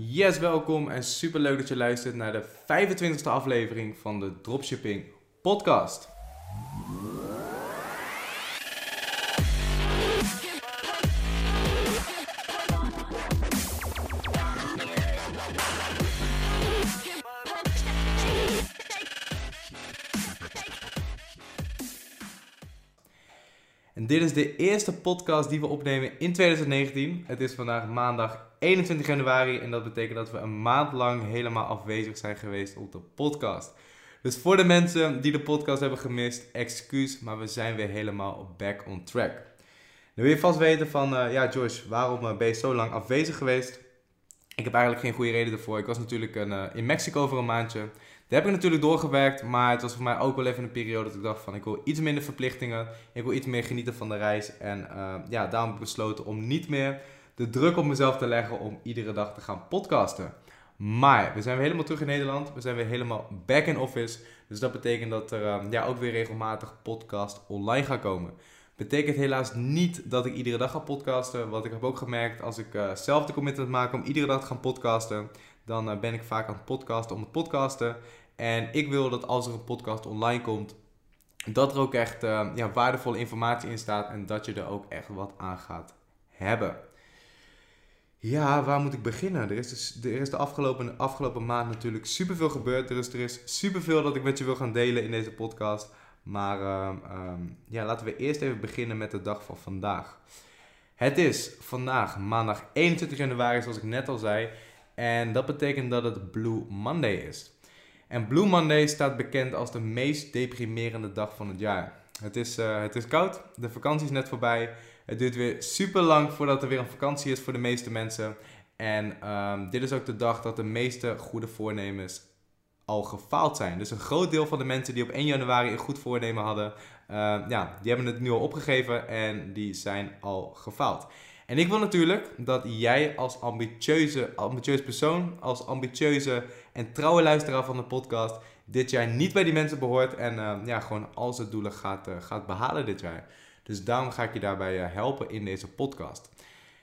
Yes, welkom en super leuk dat je luistert naar de 25e aflevering van de Dropshipping Podcast. Dit is de eerste podcast die we opnemen in 2019. Het is vandaag maandag 21 januari en dat betekent dat we een maand lang helemaal afwezig zijn geweest op de podcast. Dus voor de mensen die de podcast hebben gemist, excuus, maar we zijn weer helemaal back on track. Dan wil je vast weten van, uh, ja Josh, waarom uh, ben je zo lang afwezig geweest? Ik heb eigenlijk geen goede reden ervoor. Ik was natuurlijk een, uh, in Mexico voor een maandje. Daar heb ik natuurlijk doorgewerkt, maar het was voor mij ook wel even een periode dat ik dacht van ik wil iets minder verplichtingen. Ik wil iets meer genieten van de reis. En ja, daarom heb ik besloten om niet meer de druk op mezelf te leggen om iedere dag te gaan podcasten. Maar we zijn weer helemaal terug in Nederland. We zijn weer helemaal back in office. Dus dat betekent dat er ja, ook weer regelmatig podcast online gaat komen. Betekent helaas niet dat ik iedere dag ga podcasten. Want ik heb ook gemerkt, als ik uh, zelf de commitment maak om iedere dag te gaan podcasten, dan uh, ben ik vaak aan het podcasten om het podcasten. En ik wil dat als er een podcast online komt, dat er ook echt uh, ja, waardevolle informatie in staat en dat je er ook echt wat aan gaat hebben. Ja, waar moet ik beginnen? Er is, dus, er is de afgelopen, afgelopen maand natuurlijk superveel gebeurd. Er is, er is superveel dat ik met je wil gaan delen in deze podcast. Maar uh, um, ja, laten we eerst even beginnen met de dag van vandaag. Het is vandaag maandag 21 januari, zoals ik net al zei. En dat betekent dat het Blue Monday is. En Blue Monday staat bekend als de meest deprimerende dag van het jaar. Het is, uh, het is koud, de vakantie is net voorbij. Het duurt weer super lang voordat er weer een vakantie is voor de meeste mensen. En um, dit is ook de dag dat de meeste goede voornemens al gefaald zijn. Dus een groot deel van de mensen die op 1 januari een goed voornemen hadden, uh, ja, die hebben het nu al opgegeven en die zijn al gefaald. En ik wil natuurlijk dat jij als ambitieuze, ambitieuze persoon, als ambitieuze en trouwe luisteraar van de podcast, dit jaar niet bij die mensen behoort en uh, ja, gewoon al zijn doelen gaat, uh, gaat behalen dit jaar. Dus daarom ga ik je daarbij helpen in deze podcast.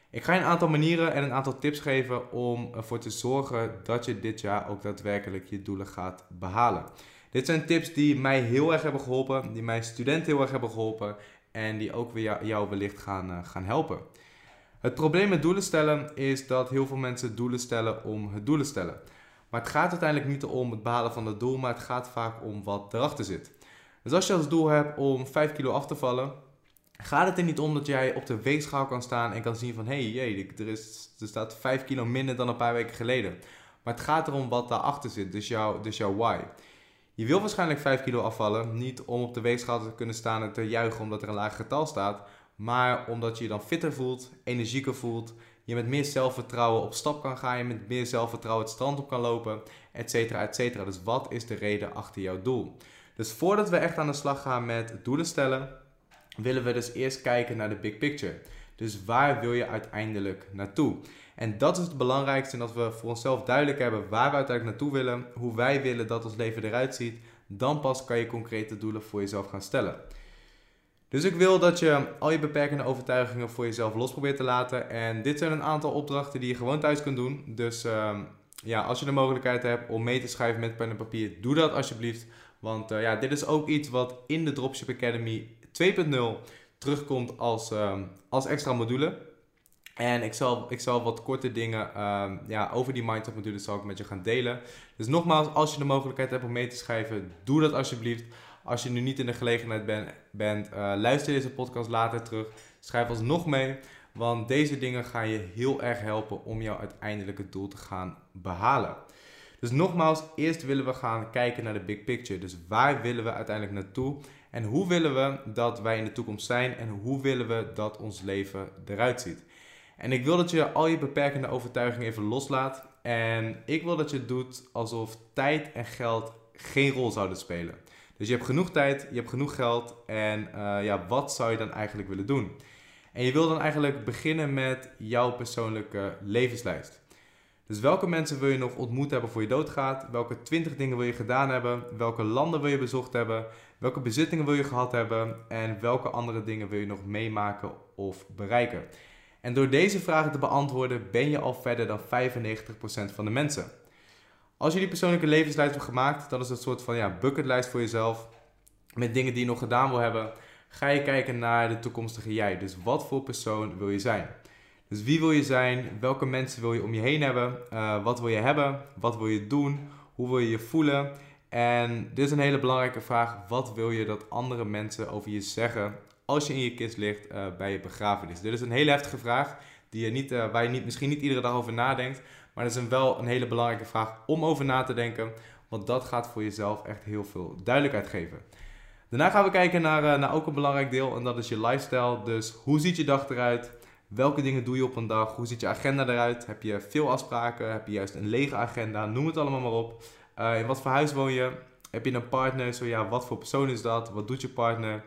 Ik ga je een aantal manieren en een aantal tips geven om ervoor te zorgen dat je dit jaar ook daadwerkelijk je doelen gaat behalen. Dit zijn tips die mij heel erg hebben geholpen, die mijn studenten heel erg hebben geholpen en die ook weer jou wellicht gaan, gaan helpen. Het probleem met doelen stellen is dat heel veel mensen doelen stellen om het doelen stellen. Maar het gaat uiteindelijk niet om het behalen van het doel, maar het gaat vaak om wat erachter zit. Dus als je als doel hebt om 5 kilo af te vallen, gaat het er niet om dat jij op de weegschaal kan staan en kan zien van... hé, hey, er, is, er staat 5 kilo minder dan een paar weken geleden. Maar het gaat erom wat daarachter zit, dus, jouw dus jouw why. Je wil waarschijnlijk 5 kilo afvallen, niet om op de weegschaal te kunnen staan en te juichen omdat er een laag getal staat... maar omdat je je dan fitter voelt, energieker voelt... je met meer zelfvertrouwen op stap kan gaan, je met meer zelfvertrouwen het strand op kan lopen, et cetera, et cetera. Dus wat is de reden achter jouw doel? Dus voordat we echt aan de slag gaan met doelen stellen willen we dus eerst kijken naar de big picture. Dus waar wil je uiteindelijk naartoe? En dat is het belangrijkste, dat we voor onszelf duidelijk hebben waar we uiteindelijk naartoe willen, hoe wij willen dat ons leven eruit ziet. Dan pas kan je concrete doelen voor jezelf gaan stellen. Dus ik wil dat je al je beperkende overtuigingen voor jezelf los probeert te laten. En dit zijn een aantal opdrachten die je gewoon thuis kunt doen. Dus uh, ja, als je de mogelijkheid hebt om mee te schrijven met pen en papier, doe dat alsjeblieft. Want uh, ja, dit is ook iets wat in de Dropship Academy 2.0 terugkomt als, um, als extra module. En ik zal, ik zal wat korte dingen um, ja, over die mindset module zal ik met je gaan delen. Dus nogmaals, als je de mogelijkheid hebt om mee te schrijven, doe dat alsjeblieft. Als je nu niet in de gelegenheid ben, bent, uh, luister deze podcast later terug. Schrijf alsnog mee, want deze dingen gaan je heel erg helpen om jouw uiteindelijke doel te gaan behalen. Dus nogmaals, eerst willen we gaan kijken naar de big picture. Dus waar willen we uiteindelijk naartoe? En hoe willen we dat wij in de toekomst zijn? En hoe willen we dat ons leven eruit ziet? En ik wil dat je al je beperkende overtuigingen even loslaat. En ik wil dat je doet alsof tijd en geld geen rol zouden spelen. Dus je hebt genoeg tijd, je hebt genoeg geld. En uh, ja, wat zou je dan eigenlijk willen doen? En je wil dan eigenlijk beginnen met jouw persoonlijke levenslijst. Dus welke mensen wil je nog ontmoet hebben voor je doodgaat? Welke 20 dingen wil je gedaan hebben? Welke landen wil je bezocht hebben? Welke bezittingen wil je gehad hebben? En welke andere dingen wil je nog meemaken of bereiken? En door deze vragen te beantwoorden ben je al verder dan 95% van de mensen. Als je die persoonlijke levenslijst hebt gemaakt, dan is het een soort van ja, bucketlijst voor jezelf. Met dingen die je nog gedaan wil hebben. Ga je kijken naar de toekomstige jij. Dus wat voor persoon wil je zijn? Dus wie wil je zijn? Welke mensen wil je om je heen hebben? Uh, wat wil je hebben? Wat wil je doen? Hoe wil je je voelen? En dit is een hele belangrijke vraag. Wat wil je dat andere mensen over je zeggen als je in je kist ligt uh, bij je begrafenis? Dit is een hele heftige vraag die je niet, uh, waar je niet, misschien niet iedere dag over nadenkt. Maar dat is een, wel een hele belangrijke vraag om over na te denken. Want dat gaat voor jezelf echt heel veel duidelijkheid geven. Daarna gaan we kijken naar, uh, naar ook een belangrijk deel en dat is je lifestyle. Dus hoe ziet je dag eruit? Welke dingen doe je op een dag? Hoe ziet je agenda eruit? Heb je veel afspraken? Heb je juist een lege agenda? Noem het allemaal maar op. Uh, in wat voor huis woon je? Heb je een partner? Zo ja, wat voor persoon is dat? Wat doet je partner?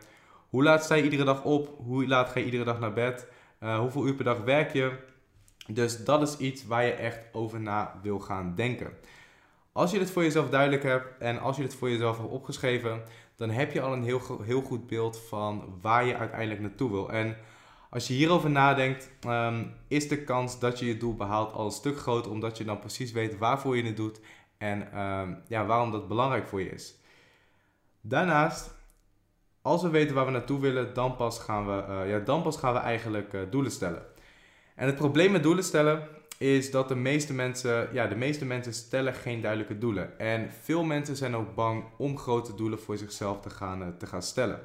Hoe laat je iedere dag op? Hoe laat ga je iedere dag naar bed? Uh, hoeveel uur per dag werk je? Dus dat is iets waar je echt over na wil gaan denken. Als je dit voor jezelf duidelijk hebt en als je dit voor jezelf hebt opgeschreven, dan heb je al een heel, heel goed beeld van waar je uiteindelijk naartoe wil. En als je hierover nadenkt, um, is de kans dat je je doel behaalt al een stuk groter, omdat je dan precies weet waarvoor je het doet en um, ja, waarom dat belangrijk voor je is. Daarnaast, als we weten waar we naartoe willen, dan pas gaan we, uh, ja, dan pas gaan we eigenlijk uh, doelen stellen. En het probleem met doelen stellen is dat de meeste mensen, ja, de meeste mensen stellen geen duidelijke doelen. En veel mensen zijn ook bang om grote doelen voor zichzelf te gaan, uh, te gaan stellen.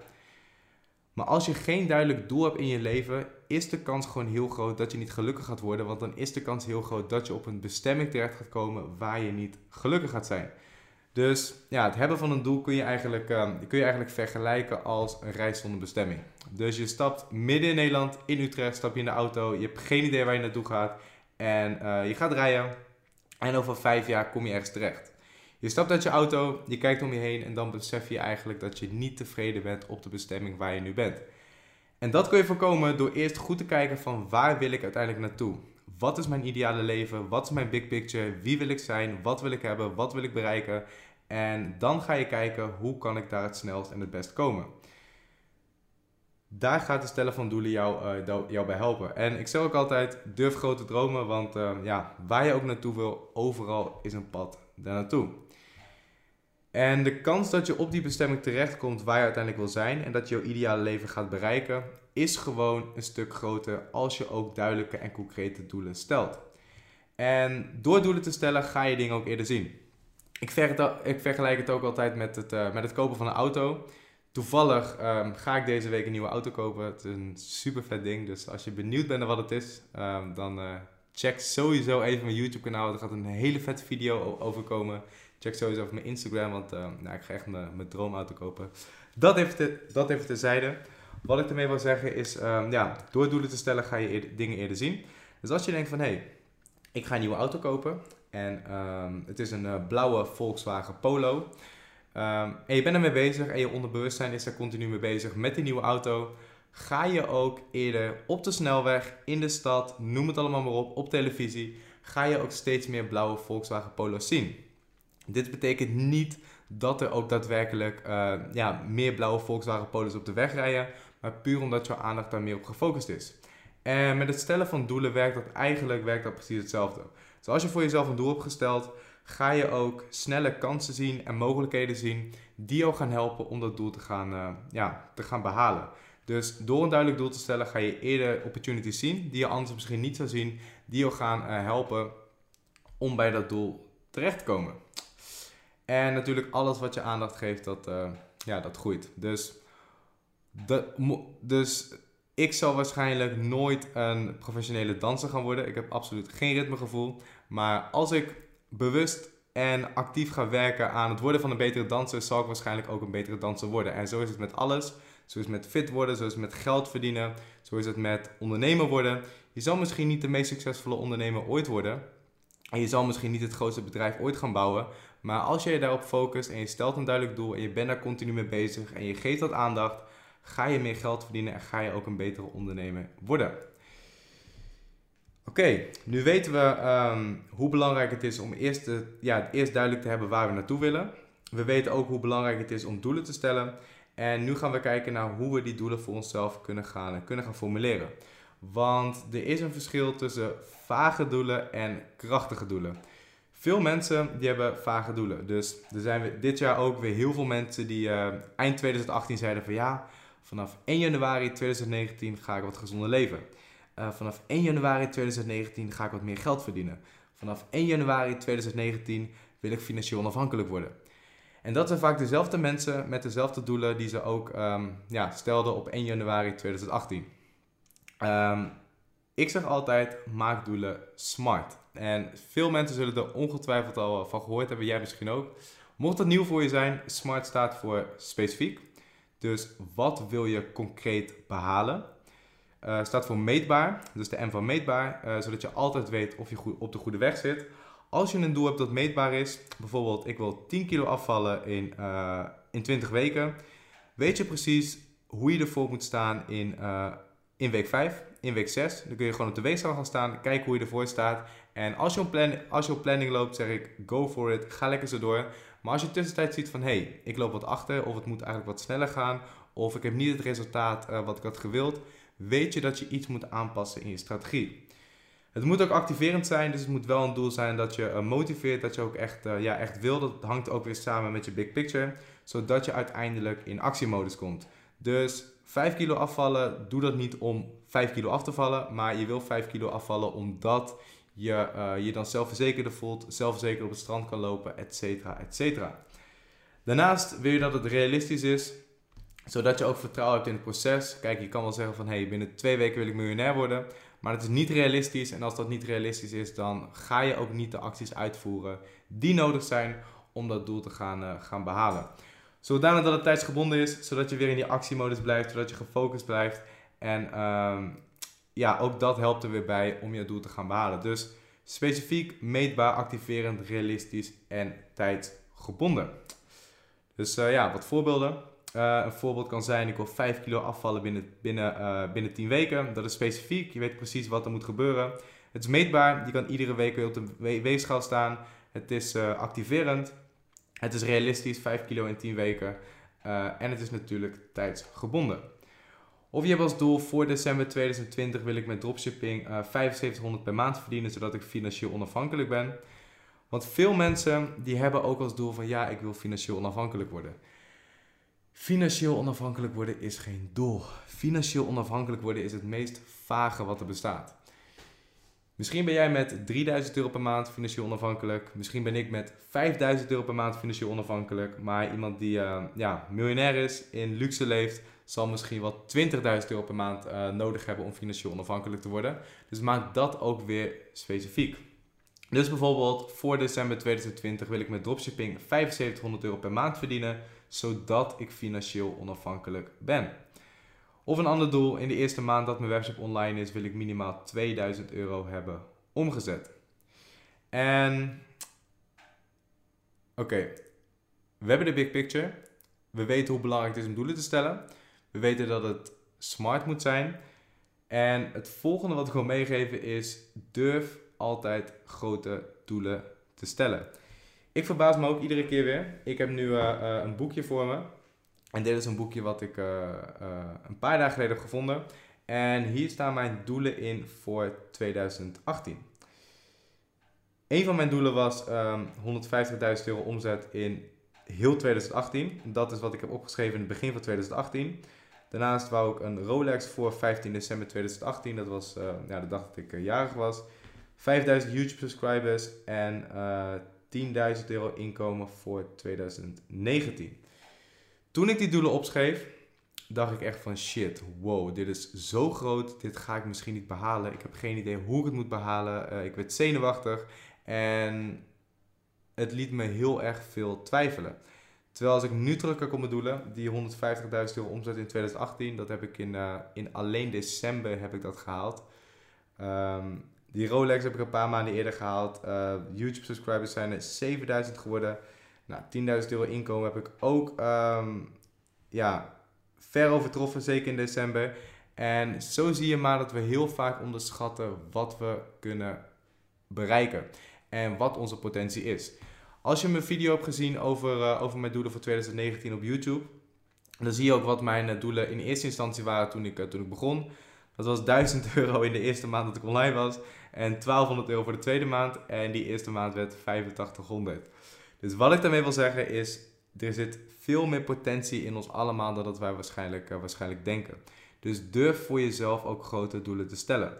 Maar als je geen duidelijk doel hebt in je leven, is de kans gewoon heel groot dat je niet gelukkig gaat worden. Want dan is de kans heel groot dat je op een bestemming terecht gaat komen waar je niet gelukkig gaat zijn. Dus ja, het hebben van een doel kun je eigenlijk, uh, kun je eigenlijk vergelijken als een reis zonder bestemming. Dus je stapt midden in Nederland, in Utrecht, stap je in de auto. Je hebt geen idee waar je naartoe gaat. En uh, je gaat rijden. En over vijf jaar kom je ergens terecht. Je stapt uit je auto, je kijkt om je heen en dan besef je eigenlijk dat je niet tevreden bent op de bestemming waar je nu bent. En dat kun je voorkomen door eerst goed te kijken van waar wil ik uiteindelijk naartoe? Wat is mijn ideale leven? Wat is mijn big picture? Wie wil ik zijn? Wat wil ik hebben? Wat wil ik bereiken? En dan ga je kijken hoe kan ik daar het snelst en het best komen. Daar gaat het stellen van doelen jou, uh, jou bij helpen. En ik zeg ook altijd, durf grote dromen, want uh, ja, waar je ook naartoe wil, overal is een pad daar naartoe. En de kans dat je op die bestemming terechtkomt waar je uiteindelijk wil zijn en dat je jouw ideale leven gaat bereiken, is gewoon een stuk groter als je ook duidelijke en concrete doelen stelt. En door doelen te stellen ga je dingen ook eerder zien. Ik, vergelijk het ook altijd met het, uh, met het kopen van een auto. Toevallig um, ga ik deze week een nieuwe auto kopen. Het is een super vet ding. Dus als je benieuwd bent naar wat het is, um, dan uh, check sowieso even mijn YouTube kanaal. Er gaat een hele vette video over komen. Check sowieso even mijn Instagram, want uh, nou, ik ga echt mijn, mijn droomauto kopen. Dat even, te, dat even terzijde. Wat ik ermee wil zeggen is, um, ja, door doelen te stellen ga je dingen eerder zien. Dus als je denkt van, hé, hey, ik ga een nieuwe auto kopen. En um, het is een uh, blauwe Volkswagen Polo. Um, en je bent ermee bezig en je onderbewustzijn is er continu mee bezig met die nieuwe auto. Ga je ook eerder op de snelweg, in de stad, noem het allemaal maar op, op televisie. Ga je ook steeds meer blauwe Volkswagen Polo's zien. Dit betekent niet dat er ook daadwerkelijk uh, ja, meer blauwe Volkswagen Polo's op de weg rijden, maar puur omdat jouw aandacht daar meer op gefocust is. En met het stellen van doelen werkt dat eigenlijk werkt dat precies hetzelfde. Dus als je voor jezelf een doel hebt gesteld, ga je ook snelle kansen zien en mogelijkheden zien die jou gaan helpen om dat doel te gaan, uh, ja, te gaan behalen. Dus door een duidelijk doel te stellen ga je eerder opportunities zien die je anders misschien niet zou zien, die jou gaan uh, helpen om bij dat doel terecht te komen. En natuurlijk alles wat je aandacht geeft, dat, uh, ja, dat groeit. Dus, dus ik zal waarschijnlijk nooit een professionele danser gaan worden. Ik heb absoluut geen ritmegevoel. Maar als ik bewust en actief ga werken aan het worden van een betere danser, zal ik waarschijnlijk ook een betere danser worden. En zo is het met alles. Zo is het met fit worden, zo is het met geld verdienen, zo is het met ondernemer worden. Je zal misschien niet de meest succesvolle ondernemer ooit worden. En je zal misschien niet het grootste bedrijf ooit gaan bouwen. Maar als je je daarop focust en je stelt een duidelijk doel en je bent daar continu mee bezig en je geeft dat aandacht, ga je meer geld verdienen en ga je ook een betere ondernemer worden. Oké, nu weten we um, hoe belangrijk het is om eerst, ja, eerst duidelijk te hebben waar we naartoe willen. We weten ook hoe belangrijk het is om doelen te stellen. En nu gaan we kijken naar hoe we die doelen voor onszelf kunnen gaan, kunnen gaan formuleren. Want er is een verschil tussen vage doelen en krachtige doelen. Veel mensen die hebben vage doelen. Dus er zijn dit jaar ook weer heel veel mensen die uh, eind 2018 zeiden van ja, vanaf 1 januari 2019 ga ik wat gezonder leven. Uh, vanaf 1 januari 2019 ga ik wat meer geld verdienen. Vanaf 1 januari 2019 wil ik financieel onafhankelijk worden. En dat zijn vaak dezelfde mensen met dezelfde doelen die ze ook um, ja, stelden op 1 januari 2018. Um, ik zeg altijd, maak doelen smart. En veel mensen zullen er ongetwijfeld al van gehoord hebben, jij misschien ook. Mocht dat nieuw voor je zijn, SMART staat voor specifiek. Dus wat wil je concreet behalen? Uh, staat voor meetbaar, dus de M van meetbaar, uh, zodat je altijd weet of je op de goede weg zit. Als je een doel hebt dat meetbaar is, bijvoorbeeld ik wil 10 kilo afvallen in, uh, in 20 weken, weet je precies hoe je ervoor moet staan in, in week 5, in week 6. Dan kun je gewoon op de weegschaal gaan staan, kijken hoe je ervoor staat. En als je, als je op planning loopt, zeg ik go for it, ga lekker zo door. Maar als je tussentijd ziet van hé, hey, ik loop wat achter of het moet eigenlijk wat sneller gaan of ik heb niet het resultaat uh, wat ik had gewild, weet je dat je iets moet aanpassen in je strategie. Het moet ook activerend zijn, dus het moet wel een doel zijn dat je uh, motiveert, dat je ook echt, uh, ja, echt wil. Dat hangt ook weer samen met je big picture, zodat je uiteindelijk in actiemodus komt. Dus 5 kilo afvallen, doe dat niet om 5 kilo af te vallen, maar je wil 5 kilo afvallen omdat je uh, je dan zelfverzekerder voelt, zelfverzekerd op het strand kan lopen, et cetera, et cetera. Daarnaast wil je dat het realistisch is, zodat je ook vertrouwen hebt in het proces. Kijk, je kan wel zeggen van, hey, binnen twee weken wil ik miljonair worden, maar het is niet realistisch. En als dat niet realistisch is, dan ga je ook niet de acties uitvoeren die nodig zijn om dat doel te gaan, uh, gaan behalen. Zodanig dat het tijdsgebonden is, zodat je weer in die actiemodus blijft, zodat je gefocust blijft. En um, ja, ook dat helpt er weer bij om je doel te gaan behalen. Dus specifiek, meetbaar, activerend, realistisch en tijdgebonden. Dus uh, ja, wat voorbeelden. Uh, een voorbeeld kan zijn, ik wil 5 kilo afvallen binnen, binnen, uh, binnen 10 weken. Dat is specifiek, je weet precies wat er moet gebeuren. Het is meetbaar, je kan iedere week weer op de we weegschaal staan. Het is activerend, het is realistisch, 5 kilo in 10 weken. en het is natuurlijk tijdsgebonden. Of je hebt als doel voor december 2020 wil ik met dropshipping uh, eh, 7500 per maand verdienen, zodat ik financieel onafhankelijk ben. Want veel mensen die hebben ook als doel van ja, ik wil financieel onafhankelijk worden. Financieel onafhankelijk worden is geen doel. Financieel onafhankelijk worden is het meest vage wat er bestaat. Misschien ben jij met 3000 euro per maand financieel onafhankelijk. Misschien ben ik met 5000 euro per maand financieel onafhankelijk. Maar iemand die uh, ja, miljonair is, in luxe leeft, zal misschien wel 20.000 euro per maand uh, nodig hebben om financieel onafhankelijk te worden. Dus maak dat ook weer specifiek. Dus bijvoorbeeld voor december 2020 wil ik met dropshipping 7500 euro per maand verdienen, zodat ik financieel onafhankelijk ben. Of een ander doel, in de eerste maand dat mijn webshop online is, wil ik minimaal 2000 euro hebben omgezet. En oké, we hebben de big picture. We weten hoe belangrijk het is om doelen te stellen. We weten dat het smart moet zijn. En het volgende wat ik wil meegeven is: durf altijd grote doelen te stellen. Ik verbaas me ook iedere keer weer. Ik heb nu uh, uh, een boekje voor me. En dit is een boekje wat ik uh, een paar dagen geleden heb gevonden. En hier staan mijn doelen in voor 2018. Een van mijn doelen was um, ehm, 150.000 euro omzet in heel 2018. Dat is wat ik heb opgeschreven in het begin van 2018. Daarnaast wou ik een Rolex voor 15 december 2018. Dat was uh, ja, de dag dat ik uh, jarig was. 5000 YouTube subscribers en uh, eh, 10.000 euro inkomen voor 2019. Toen ik die doelen opschreef, dacht ik echt van shit, wow, dit is zo groot. Dit ga ik misschien niet behalen. Ik heb geen idee hoe ik het moet behalen. ik werd zenuwachtig en het liet me heel erg veel twijfelen. Terwijl als ik nu terugkijk op mijn doelen, die 150.000 euro omzet in 2018, dat heb ik in, uh, in alleen december heb ik dat gehaald. Um, die Rolex heb ik een paar maanden eerder gehaald. Uh, YouTube subscribers zijn er 7000 geworden. Nou, 10.000 euro inkomen heb ik ook um, ja, ver overtroffen, zeker in december. En zo zie je maar dat we heel vaak onderschatten wat we kunnen bereiken en wat onze potentie is. Als je mijn video hebt gezien over, uh, over mijn doelen voor 2019 op YouTube, dan zie je ook wat mijn uh, doelen in eerste instantie waren toen ik, uh, toen ik begon. Dat was 1000 euro in de eerste maand dat ik online was. En 1200 euro voor de tweede maand. En die eerste maand werd 8500. Dus wat ik daarmee wil zeggen is, er zit veel meer potentie in ons allemaal dan dat wij waarschijnlijk, waarschijnlijk denken. Dus durf voor jezelf ook grote doelen te stellen.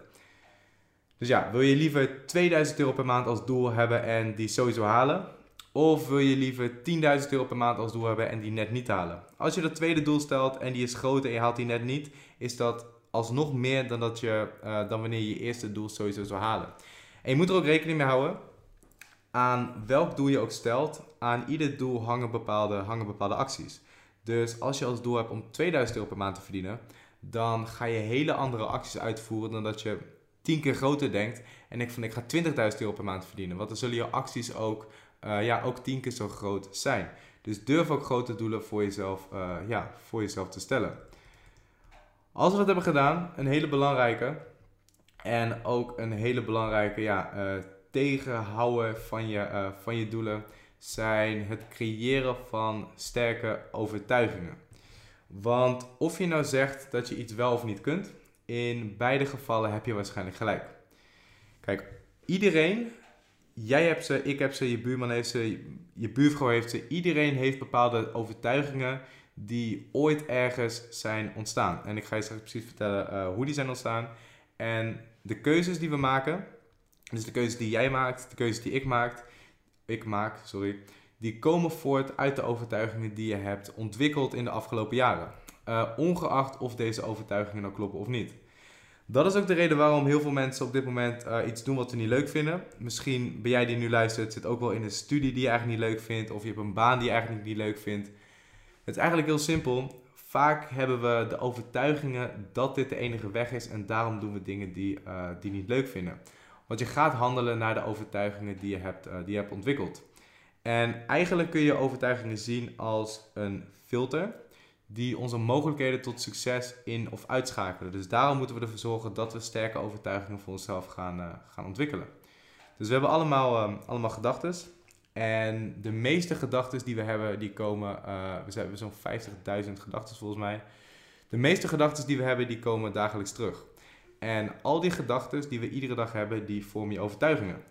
Dus ja, wil je liever 2000 euro per maand als doel hebben en die sowieso halen? Of wil je liever 10.000 euro per maand als doel hebben en die net niet halen? Als je dat tweede doel stelt en die is groter en je haalt die net niet, is dat alsnog meer dan, dat je, uh, dan wanneer je je eerste doel sowieso zou halen. En je moet er ook rekening mee houden aan welk doel je ook stelt. Aan ieder doel hangen bepaalde, hangen bepaalde acties. Dus als je als doel hebt om 2000 euro per maand te verdienen, dan ga je hele andere acties uitvoeren dan dat je 10 keer groter denkt en ik van ik ga 20.000 euro per maand verdienen. Want dan zullen je acties ook, uh, ja, ook 10 keer zo groot zijn. Dus durf ook grote doelen voor jezelf, uh, ja, voor jezelf te stellen. Als we dat hebben gedaan, een hele belangrijke en ook een hele belangrijke ja, uh, tegenhouden van je, van je doelen zijn het creëren van sterke overtuigingen. Want of je nou zegt dat je iets wel of niet kunt, in beide gevallen heb je waarschijnlijk gelijk. Kijk, iedereen, jij hebt ze, ik heb ze, je buurman heeft ze, je buurvrouw heeft ze, iedereen heeft bepaalde overtuigingen die ooit ergens zijn ontstaan. En ik ga je straks precies vertellen uh, hoe die zijn ontstaan. En de keuzes die we maken, dus de keuzes die jij maakt, de keuzes die ik maak, ik maak, sorry, die komen voort uit de overtuigingen die je hebt ontwikkeld in de afgelopen jaren. Uh, ongeacht of deze overtuigingen nou kloppen of niet. Dat is ook de reden waarom heel veel mensen op dit moment uh, iets doen wat ze niet leuk vinden. Misschien ben jij die nu luistert, zit ook wel in een studie die je eigenlijk niet leuk vindt, of je hebt een baan die je eigenlijk niet leuk vindt. Het is eigenlijk heel simpel. Vaak hebben we de overtuigingen dat dit de enige weg is en daarom doen we dingen die, uh, die niet leuk vinden. Want je gaat handelen naar de overtuigingen die je hebt, uh, die je hebt ontwikkeld. En eigenlijk kun je overtuigingen zien als een filter die onze mogelijkheden tot succes in of uitschakelen. Dus daarom moeten we ervoor zorgen dat we sterke overtuigingen voor onszelf gaan, uh, gaan ontwikkelen. Dus we hebben allemaal, uh, allemaal gedachten. En de meeste gedachten die we hebben, die komen, uh, we hebben zo'n 50.000 gedachten volgens mij. De meeste gedachten die we hebben, die komen dagelijks terug. En al die gedachten die we iedere dag hebben, die vormen je overtuigingen.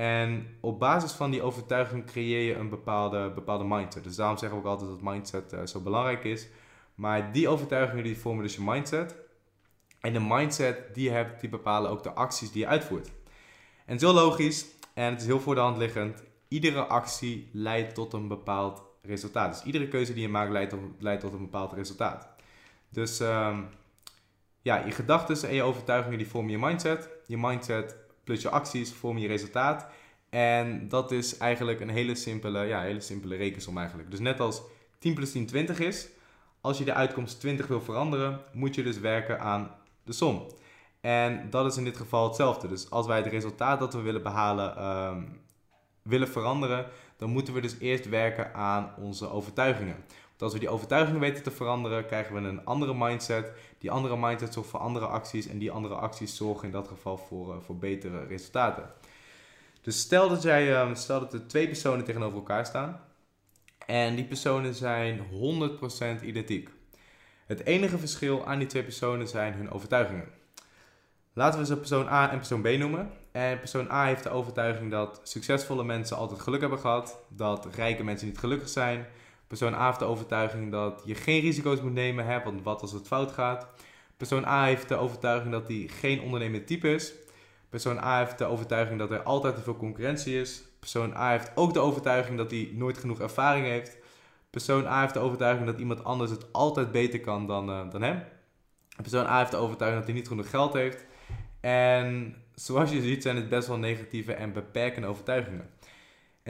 En op basis van die overtuiging creëer je een bepaalde, bepaalde mindset. Dus daarom zeggen we ook altijd dat mindset uh, zo belangrijk is. Maar die overtuigingen die vormen dus je mindset. En de mindset die je hebt, die bepalen ook de acties die je uitvoert. En heel logisch en het is heel voor de hand liggend. Iedere actie leidt tot een bepaald resultaat. Dus iedere keuze die je maakt leidt tot, leidt tot een bepaald resultaat. Dus um, ja, je gedachten en je overtuigingen die vormen je mindset. Je mindset plus je acties vormen je resultaat. En dat is eigenlijk een hele simpele, ja, hele simpele rekensom eigenlijk. Dus net als 10 plus 10 20 is, als je de uitkomst 20 wil veranderen, moet je dus werken aan de som. En dat is in dit geval hetzelfde. Dus als wij het resultaat dat we willen behalen um, willen veranderen, dan moeten we dus eerst werken aan onze overtuigingen. Als we die overtuigingen weten te veranderen, krijgen we een andere mindset. Die andere mindset zorgt voor andere acties en die andere acties zorgen in dat geval voor, uh, voor betere resultaten. Dus stel dat, jij, uh, stel dat er twee personen tegenover elkaar staan en die personen zijn 100% identiek. Het enige verschil aan die twee personen zijn hun overtuigingen. Laten we ze persoon A en persoon B noemen. En persoon A heeft de overtuiging dat succesvolle mensen altijd geluk hebben gehad, dat rijke mensen niet gelukkig zijn. Persoon A heeft de overtuiging dat je geen risico's moet nemen, hè, want wat als het fout gaat. Persoon A heeft de overtuiging dat hij geen ondernemend type is. Persoon A heeft de overtuiging dat er altijd te veel concurrentie is. Persoon A heeft ook de overtuiging dat hij nooit genoeg ervaring heeft. Persoon A heeft de overtuiging dat iemand anders het altijd beter kan dan, uh, dan hem. Persoon A heeft de overtuiging dat hij niet genoeg geld heeft. En zoals je ziet zijn het best wel negatieve en beperkende overtuigingen.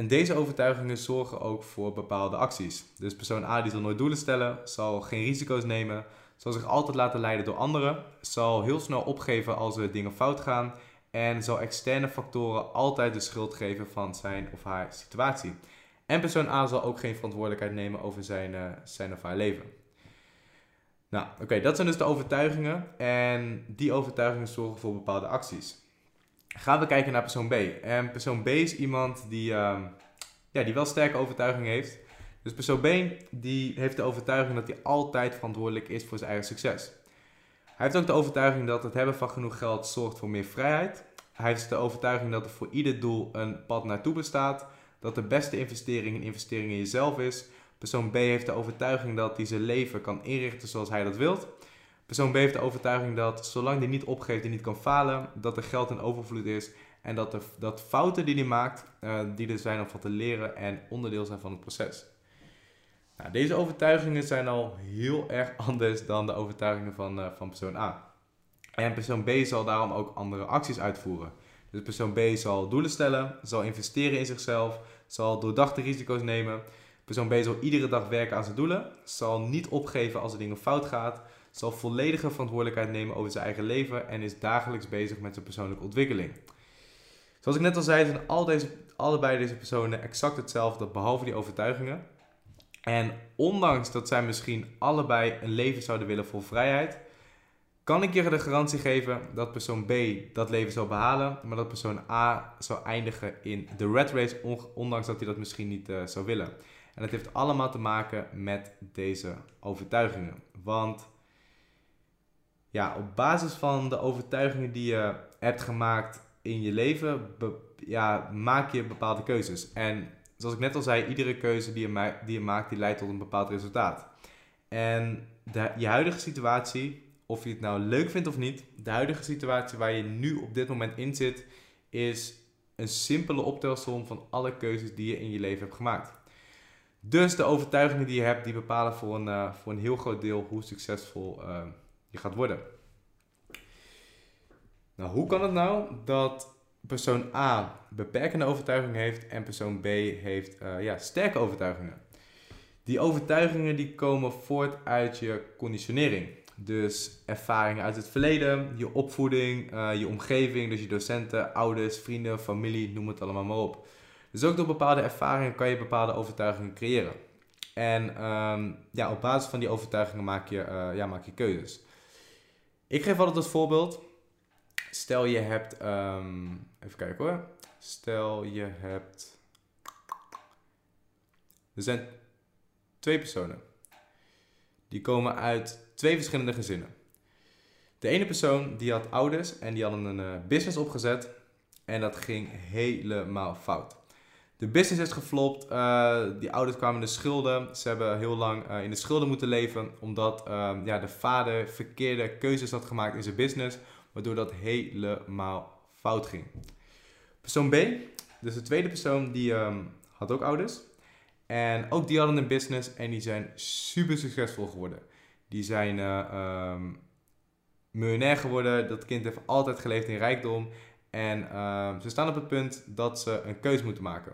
En deze overtuigingen zorgen ook voor bepaalde acties. Dus persoon A die zal nooit doelen stellen, zal geen risico's nemen, zal zich altijd laten leiden door anderen, zal heel snel opgeven als er dingen fout gaan en zal externe factoren altijd de schuld geven van zijn of haar situatie. En persoon A zal ook geen verantwoordelijkheid nemen over zijn, uh, zijn of haar leven. Nou, oké, dat zijn dus de overtuigingen. En die overtuigingen zorgen voor bepaalde acties. Gaan we kijken naar persoon B. En persoon B is iemand die, uh, ja, die wel sterke overtuigingen heeft. Dus persoon B die heeft de overtuiging dat hij altijd verantwoordelijk is voor zijn eigen succes. Hij heeft ook de overtuiging dat het hebben van genoeg geld zorgt voor meer vrijheid. Hij heeft de overtuiging dat er voor ieder doel een pad naartoe bestaat. Dat de beste investering een investering in jezelf is. Persoon B heeft de overtuiging dat hij zijn leven kan inrichten zoals hij dat wilt. Persoon B heeft de overtuiging dat zolang hij niet opgeeft en niet kan falen, dat er geld in overvloed is. En dat, de, dat fouten die hij maakt, uh, die er zijn om van te leren en onderdeel zijn van het proces. Nou, deze overtuigingen zijn al heel erg anders dan de overtuigingen van, uh, van persoon A. En persoon B zal daarom ook andere acties uitvoeren. Dus persoon B zal doelen stellen, zal investeren in zichzelf, zal doordachte risico's nemen. Persoon B zal iedere dag werken aan zijn doelen, zal niet opgeven als er dingen fout gaat, zal volledige verantwoordelijkheid nemen over zijn eigen leven en is dagelijks bezig met zijn persoonlijke ontwikkeling. Zoals ik net al zei, zijn al deze, allebei deze personen exact hetzelfde, behalve die overtuigingen. En ondanks dat zij misschien allebei een leven zouden willen vol vrijheid, kan ik je de garantie geven dat persoon B dat leven zal behalen, maar dat persoon A zou eindigen in de red race, ondanks dat hij dat misschien niet uh, zou willen. En dat heeft allemaal te maken met deze overtuigingen. Want ja, op basis van de overtuigingen die je hebt gemaakt in je leven, ja, maak je bepaalde keuzes. En zoals ik net al zei, iedere keuze die je, maakt, die leidt tot een bepaald resultaat. En je huidige situatie, of je het nou leuk vindt of niet, de huidige situatie waar je nu op dit moment in zit, is een simpele optelsom van alle keuzes die je in je leven hebt gemaakt. Dus de overtuigingen die je hebt, die bepalen voor een, uh, voor een heel groot deel hoe succesvol uh, je gaat worden. Nou, hoe kan het nou dat persoon A beperkende overtuigingen heeft en persoon B heeft uh, ja, sterke overtuigingen? Die overtuigingen die komen voort uit je conditionering. Dus ervaringen uit het verleden, je opvoeding, uh, je omgeving, dus je docenten, ouders, vrienden, familie, noem het allemaal maar op. Dus ook door bepaalde ervaringen kan je bepaalde overtuigingen creëren. En um, ja, op basis van die overtuigingen maak je, uh, ja, maak je keuzes. Ik geef altijd als voorbeeld. Stel je hebt, um, even kijken hoor. Stel je hebt, er zijn twee personen. Die komen uit twee verschillende gezinnen. De ene persoon die had ouders en die hadden een uh, business opgezet en dat ging helemaal fout. De business is geflopt, uh, die ouders kwamen in de schulden. Ze hebben heel lang uh, in de schulden moeten leven omdat uh, ja, de vader verkeerde keuzes had gemaakt in zijn business, waardoor dat helemaal fout ging. Persoon B, dus de tweede persoon, die um, had ook ouders. En ook die hadden een business en die zijn super succesvol geworden. Die zijn um, miljonair geworden. Dat kind heeft altijd geleefd in rijkdom. En ze staan op het punt dat ze een keuze moeten maken.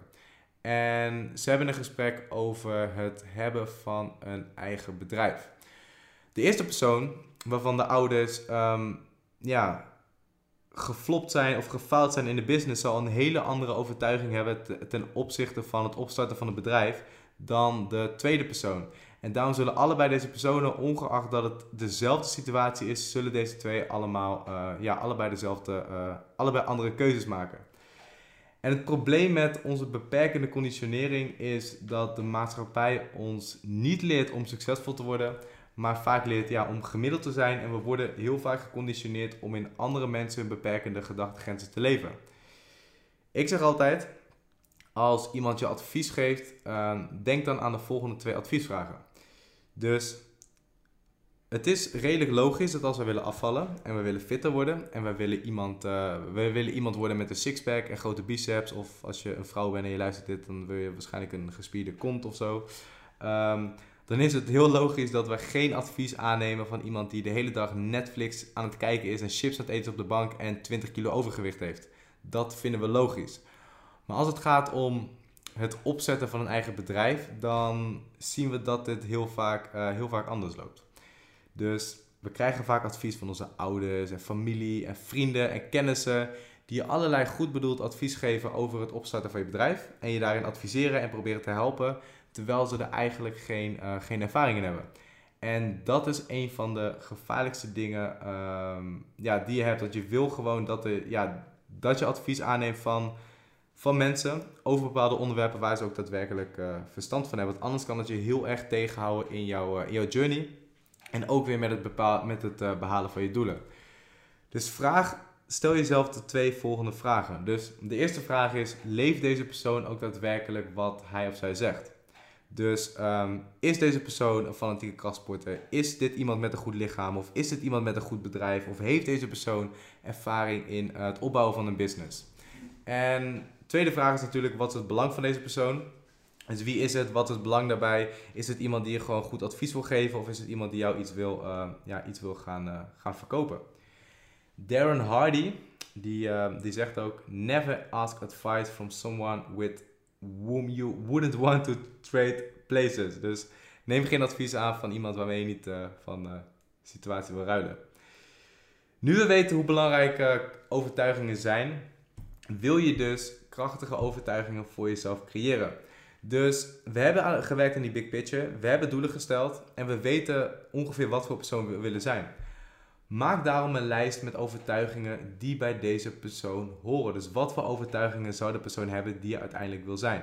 En ze hebben een gesprek over het hebben van een eigen bedrijf. De eerste persoon, waarvan de ouders um, ja, geflopt zijn of gefaald zijn in de business, zal een hele andere overtuiging hebben ten opzichte van het opstarten van het bedrijf dan de tweede persoon. En daarom zullen allebei deze personen, ongeacht dat het dezelfde situatie is, zullen deze twee allemaal, uh, ja, allebei dezelfde, uh, allebei andere keuzes maken. En het probleem met onze beperkende conditionering is dat de maatschappij ons niet leert om succesvol te worden, maar vaak leert ja, om gemiddeld te zijn. En we worden heel vaak geconditioneerd om in andere mensen hun beperkende gedachtegrenzen te leven. Ik zeg altijd, als iemand je advies geeft, uh, denk dan aan de volgende twee adviesvragen. Dus het is redelijk logisch dat als we willen afvallen en we willen fitter worden en we willen iemand, uh, we willen iemand worden met een sixpack en grote biceps, of als je een vrouw bent en je luistert dit, dan wil je waarschijnlijk een gespierde kont of zo. Um, dan is het heel logisch dat we geen advies aannemen van iemand die de hele dag Netflix aan het kijken is en chips aan het eten op de bank en 20 kilo overgewicht heeft. Dat vinden we logisch. Maar als het gaat om het opzetten van een eigen bedrijf, dan zien we dat dit heel vaak, uh, heel vaak anders loopt. Dus we krijgen vaak advies van onze ouders en familie en vrienden en kennissen die je allerlei goed bedoeld advies geven over het opstarten van je bedrijf en je daarin adviseren en proberen te helpen, terwijl ze er eigenlijk geen, uh, geen ervaring in hebben. En dat is een van de gevaarlijkste dingen um, ja, die je hebt. Dat je wil gewoon dat, de, ja, dat je advies aanneemt van, van mensen over bepaalde onderwerpen waar ze ook daadwerkelijk uh, verstand van hebben. Want anders kan het je heel erg tegenhouden in jouw, uh, in jouw journey. En ook weer met het, bepaal, met het uh, behalen van je doelen. Dus vraag, stel jezelf de twee volgende vragen. Dus de eerste vraag is, leeft deze persoon ook daadwerkelijk wat hij of zij zegt? Dus um, is deze persoon een fanatieke krachtsporter? Is dit iemand met een goed lichaam? Of is dit iemand met een goed bedrijf? Of heeft deze persoon ervaring in uh, het opbouwen van een business? En tweede vraag is natuurlijk, wat is het belang van deze persoon? Dus wie is het? Wat is het belang daarbij? Is het iemand die je gewoon goed advies wil geven? Of is het iemand die jou iets wil, uh, ja, iets wil gaan, uh, gaan verkopen? Darren Hardy, die, uh, die zegt ook... Never ask advice from someone with whom you wouldn't want to trade places. Dus neem geen advies aan van iemand waarmee je niet van situatie wil ruilen. Nu we weten hoe belangrijk overtuigingen zijn... wil je dus krachtige overtuigingen voor jezelf creëren... Dus we hebben gewerkt aan die big picture, we hebben doelen gesteld en we weten ongeveer wat voor persoon we willen zijn. Maak daarom een lijst met overtuigingen die bij deze persoon horen. Dus wat voor overtuigingen zou de persoon hebben die je uiteindelijk wil zijn?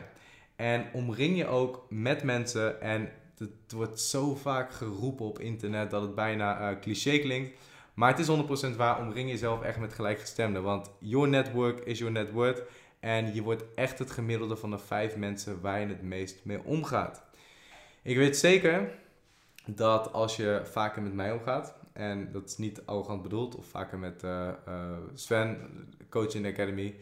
En omring je ook met mensen en het wordt zo vaak geroepen op internet dat het bijna uh, cliché klinkt. Maar het is 100% waar, omring jezelf echt met gelijkgestemden. Want your network is your net worth. En je wordt echt het gemiddelde van de vijf mensen waar je het meest mee omgaat. Ik weet zeker dat als je vaker met mij omgaat, en dat is niet arrogant bedoeld, of vaker met uh, uh, Sven, coach in de Academy,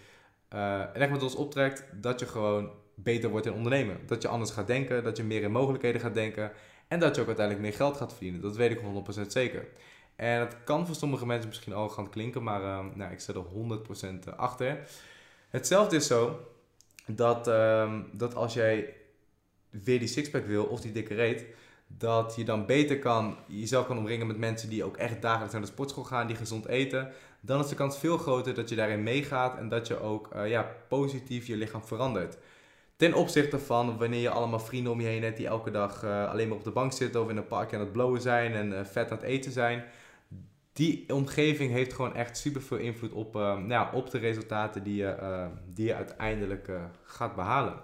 uh, en echt met ons optrekt, dat je gewoon beter wordt in ondernemen. Dat je anders gaat denken, dat je meer in mogelijkheden gaat denken en dat je ook uiteindelijk meer geld gaat verdienen. Dat weet ik 100% zeker. En het kan voor sommige mensen misschien arrogant klinken, maar nou, ik zit er 100% achter. Hetzelfde is zo dat, um, dat als jij weer die sixpack wil of die dikke reet, dat je dan beter kan, jezelf kan omringen met mensen die ook echt dagelijks naar de sportschool gaan, die gezond eten. Dan is de kans veel groter dat je daarin meegaat en dat je ook uh, ja, positief je lichaam verandert. Ten opzichte van wanneer je allemaal vrienden om je heen hebt die elke dag uh, alleen maar op de bank zitten of in een parkje aan het blowen zijn en uh, vet aan het eten zijn die omgeving heeft gewoon echt super veel invloed op, uh, nou op de resultaten die je, uh, die je uiteindelijk uh, gaat behalen.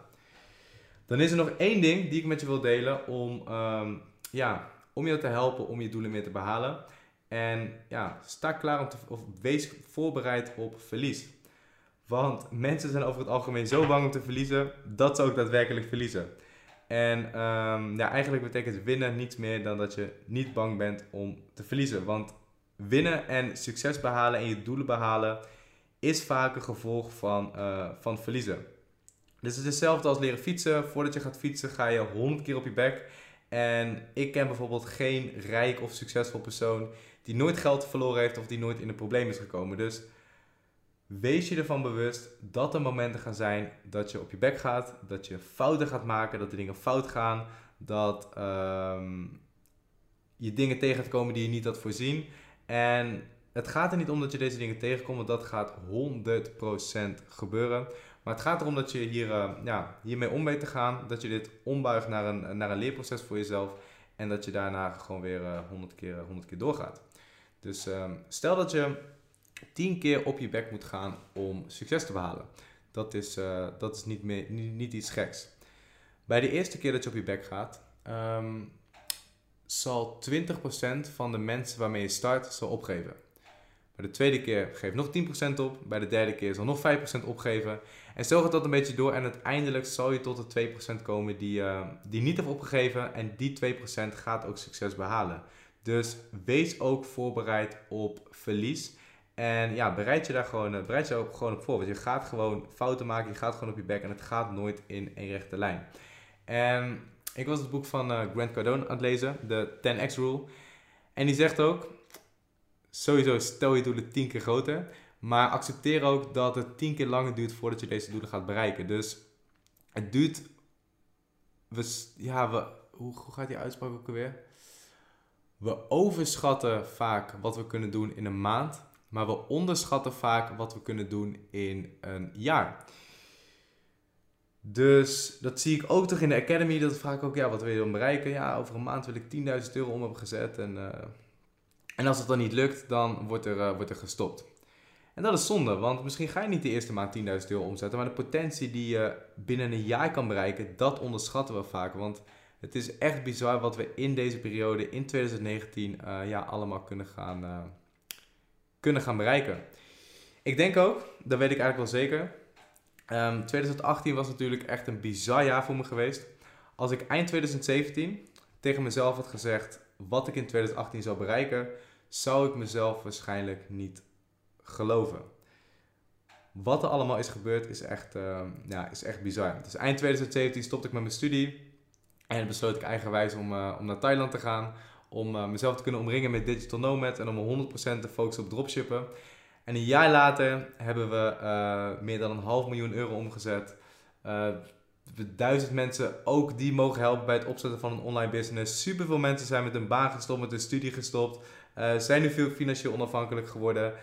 Dan is er nog één ding die ik met je wil delen om, um, ja, om je te helpen om je doelen meer te behalen. En ja, sta klaar om te, of wees voorbereid op verlies. Want mensen zijn over het algemeen zo bang om te verliezen dat ze ook daadwerkelijk verliezen. En um, ja, eigenlijk betekent winnen niets meer dan dat je niet bang bent om te verliezen. Want winnen en succes behalen en je doelen behalen is vaak een gevolg van, uh, van verliezen. Dus het is hetzelfde als leren fietsen. Voordat je gaat fietsen ga je honderd keer op je bek. En ik ken bijvoorbeeld geen rijk of succesvol persoon die nooit geld verloren heeft of die nooit in een probleem is gekomen. Dus wees je ervan bewust dat er momenten gaan zijn dat je op je bek gaat, dat je fouten gaat maken, dat er dingen fout gaan, dat uh, je dingen tegen komen die je niet had voorzien. En het gaat er niet om dat je deze dingen tegenkomt, want dat gaat 100% gebeuren. Maar het gaat erom dat je hier, uh, ja, hiermee om weet te gaan. Dat je dit ombuigt naar een, naar een leerproces voor jezelf. En dat je daarna gewoon weer uh, 100, keer, 100 keer doorgaat. Dus uh, stel dat je 10 keer op je bek moet gaan om succes te behalen. Dat is, dat is niet, meer, niet, iets geks. Bij de eerste keer dat je op je bek gaat, um, zal 20% van de mensen waarmee je start zal opgeven. Bij de tweede keer geef nog 10% op. Bij de derde keer zal nog 5% opgeven. En zo gaat dat een beetje door. En uiteindelijk zal je tot de 2% komen die, uh, die niet heeft opgegeven. En die 2% gaat ook succes behalen. Dus wees ook voorbereid op verlies. En ja, bereid je daar gewoon, eh, bereid je ook gewoon op voor. Want je gaat gewoon fouten maken. Je gaat gewoon op je bek. En het gaat nooit in één rechte lijn. En ik was het boek van uh, Grant Cardone aan het lezen, de 10x Rule. En die zegt ook, sowieso stel je doelen 10 keer groter. Maar accepteer ook dat het 10 keer langer duurt voordat je deze doelen gaat bereiken. Dus het duurt, we, ja, we, hoe, hoe gaat die uitspraak ook alweer? We overschatten vaak wat we kunnen doen in een maand. Maar we onderschatten vaak wat we kunnen doen in een jaar. Dus dat zie ik ook toch in de Academy. Dat vraag ik ook, ja, wat wil je dan bereiken? Ja, over een maand wil ik 10.000 euro om hebben gezet. En, uh, en als het dan niet lukt, dan wordt er, uh, wordt er gestopt. En dat is zonde, want misschien ga je niet de eerste maand 10.000 euro omzetten. Maar de potentie die je binnen een jaar kan bereiken, dat onderschatten we vaak. Want Het is echt bizar wat we in deze periode, in 2019, uh, ja, allemaal kunnen gaan, kunnen gaan bereiken. Ik denk ook, dat weet ik eigenlijk wel zeker. Um, 2018 was natuurlijk echt een bizar jaar voor me geweest. Als ik eind 2017 tegen mezelf had gezegd wat ik in 2018 zou bereiken, zou ik mezelf waarschijnlijk niet geloven. Wat er allemaal is gebeurd is echt, uh, ja, is echt bizar. Dus eind 2017 stopte ik met mijn studie. En besloot ik eigenwijs om, uh, om naar Thailand te gaan. Om uh, mezelf te kunnen omringen met digital nomad. En om 100% te focussen op dropshippen. En een jaar later hebben we meer dan een half miljoen euro omgezet. duizend mensen ook die mogen helpen bij het opzetten van een online business. Super veel mensen zijn met hun baan gestopt, met hun studie gestopt. zijn nu veel financieel onafhankelijk geworden.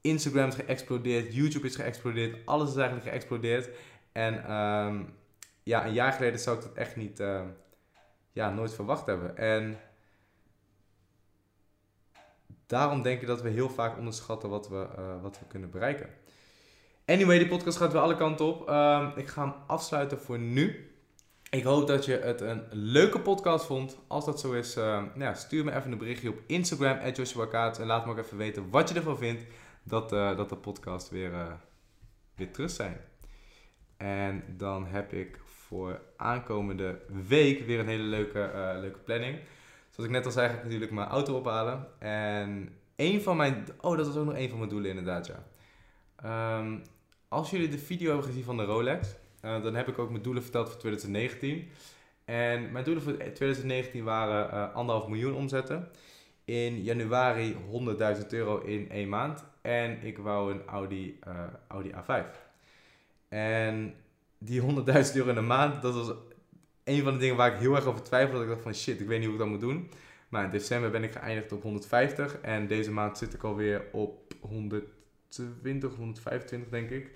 Instagram is geëxplodeerd, YouTube is geëxplodeerd, alles is eigenlijk geëxplodeerd. En um, ja, een jaar geleden zou ik dat echt niet, uh, ja, nooit verwacht hebben. En daarom denk ik dat we heel vaak onderschatten wat we, uh, wat we kunnen bereiken. Anyway, die podcast gaat weer alle kanten op. Um, ik ga hem afsluiten voor nu. Ik hoop dat je het een leuke podcast vond. Als dat zo is, uh, nou ja, stuur me even een berichtje op Instagram, Joshua En laat me ook even weten wat je ervan vindt dat, uh, dat de podcast weer, uh, weer terug zijn. En dan heb ik voor aankomende week weer een hele leuke, leuke planning. Zoals ik net al zei, ga ik natuurlijk mijn auto ophalen. En een van mijn... Oh, dat was ook nog een van mijn doelen inderdaad, ja. Um, als jullie de video hebben gezien van de Rolex, uh, dan heb ik ook mijn doelen verteld voor 2019. En mijn doelen voor 2019 waren uh, anderhalf miljoen omzetten. In januari 100.000 euro in één maand. En ik wou een Audi, uh, Audi A5. En die 100.000 euro in de maand, dat was een van de dingen waar ik heel erg over twijfelde. Dat ik dacht van shit, ik weet niet hoe ik dat moet doen. Maar in december ben ik geëindigd op 150. En deze maand zit ik alweer op 120, 125 denk ik.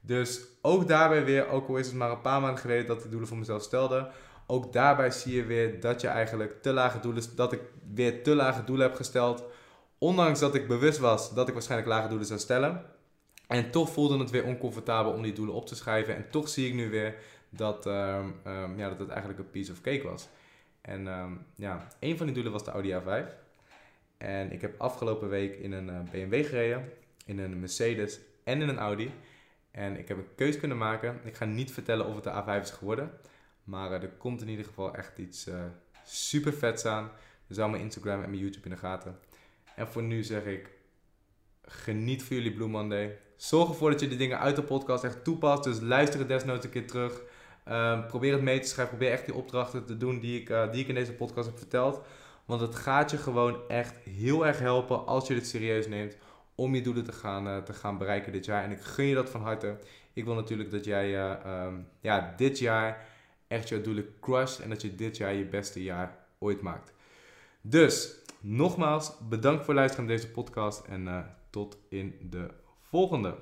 Dus ook daarbij weer, ook al is het maar een paar maanden geleden dat ik doelen voor mezelf stelde. Ook daarbij zie je weer dat je eigenlijk te lage doelen, dat ik weer te lage doelen heb gesteld. Ondanks dat ik bewust was dat ik waarschijnlijk lage doelen zou stellen. En toch voelde het weer oncomfortabel om die doelen op te schrijven. En toch zie ik nu weer dat, um, um, ja, dat het eigenlijk een piece of cake was. En um, ja, een van die doelen was de Audi A5. En ik heb afgelopen week in een eh, BMW gereden, in een Mercedes en in een Audi. En ik heb een keus kunnen maken. Ik ga niet vertellen of het de A5 is geworden. Maar uh, er komt in ieder geval echt iets uh, super vets aan. Dus hou mijn Instagram en mijn YouTube in de gaten. En voor nu zeg ik, geniet van jullie Blue Monday. Zorg ervoor dat je de dingen uit de podcast echt toepast. Dus luister het desnoods een keer terug. Um, probeer het mee te schrijven. Probeer echt die opdrachten te doen die ik, uh, die ik in deze podcast heb verteld. Want het gaat je gewoon echt heel erg helpen als je dit serieus neemt. Om je doelen te gaan, uh, te gaan bereiken dit jaar. En ik gun je dat van harte. Ik wil natuurlijk dat jij uh, um, ja, dit jaar echt jouw doelen crusht. En dat je dit jaar je beste jaar ooit maakt. Dus, nogmaals, bedankt voor het luisteren naar deze podcast. En tot in de volgende.